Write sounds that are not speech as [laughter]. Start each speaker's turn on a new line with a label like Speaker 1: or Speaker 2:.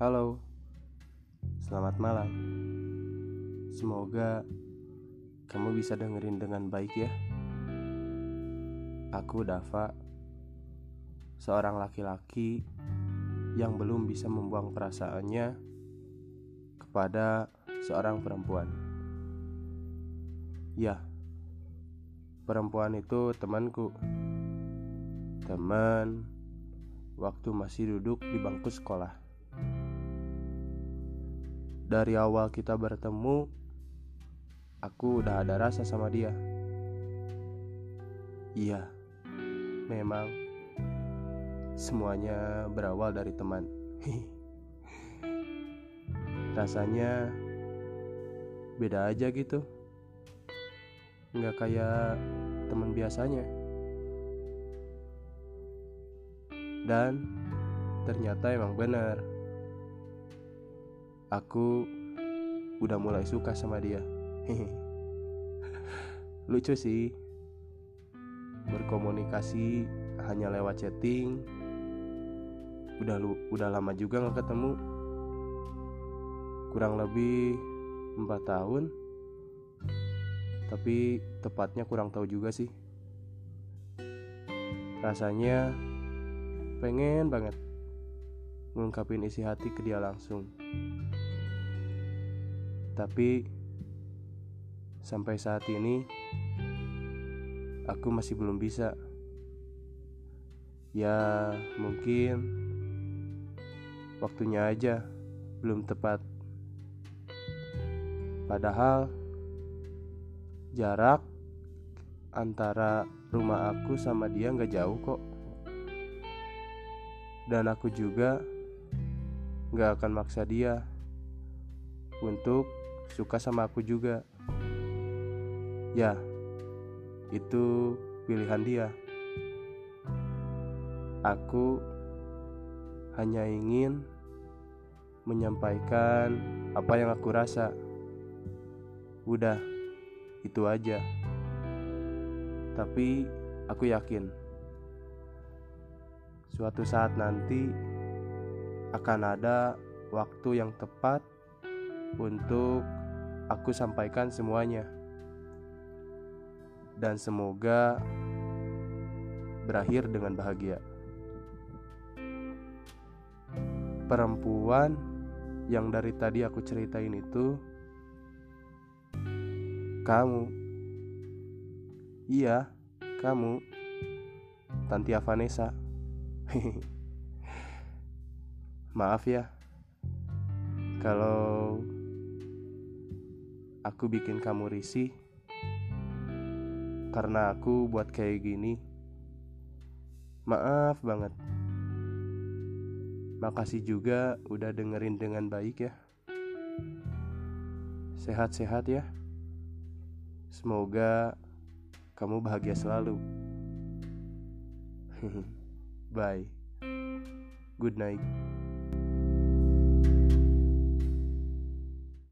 Speaker 1: Halo, selamat malam. Semoga kamu bisa dengerin dengan baik ya. Aku Dava, seorang laki-laki yang belum bisa membuang perasaannya kepada seorang perempuan. Ya, perempuan itu temanku. Teman waktu masih duduk di bangku sekolah. Dari awal kita bertemu, aku udah ada rasa sama dia. Iya, memang semuanya berawal dari teman. [laughs] Rasanya beda aja gitu. Nggak kayak teman biasanya. Dan ternyata emang benar. Aku udah mulai suka sama dia. [laughs] Lucu sih. Berkomunikasi hanya lewat chatting. Udah lu udah lama juga nggak ketemu. Kurang lebih 4 tahun. Tapi tepatnya kurang tahu juga sih. Rasanya pengen banget ngungkapin isi hati ke dia langsung. Tapi sampai saat ini aku masih belum bisa. Ya, mungkin waktunya aja belum tepat. Padahal jarak antara rumah aku sama dia nggak jauh kok. Dan aku juga nggak akan maksa dia untuk suka sama aku juga. Ya, itu pilihan dia. Aku hanya ingin menyampaikan apa yang aku rasa. Udah, itu aja. Tapi aku yakin suatu saat nanti akan ada waktu yang tepat untuk aku sampaikan semuanya. Dan semoga berakhir dengan bahagia. Perempuan yang dari tadi aku ceritain itu kamu. Iya, kamu. Tantia Vanessa. [laughs] Maaf ya. Kalau aku bikin kamu risih karena aku buat kayak gini. Maaf banget. Makasih juga udah dengerin dengan baik ya. Sehat-sehat ya. Semoga kamu bahagia selalu. [laughs] Bye. Good night.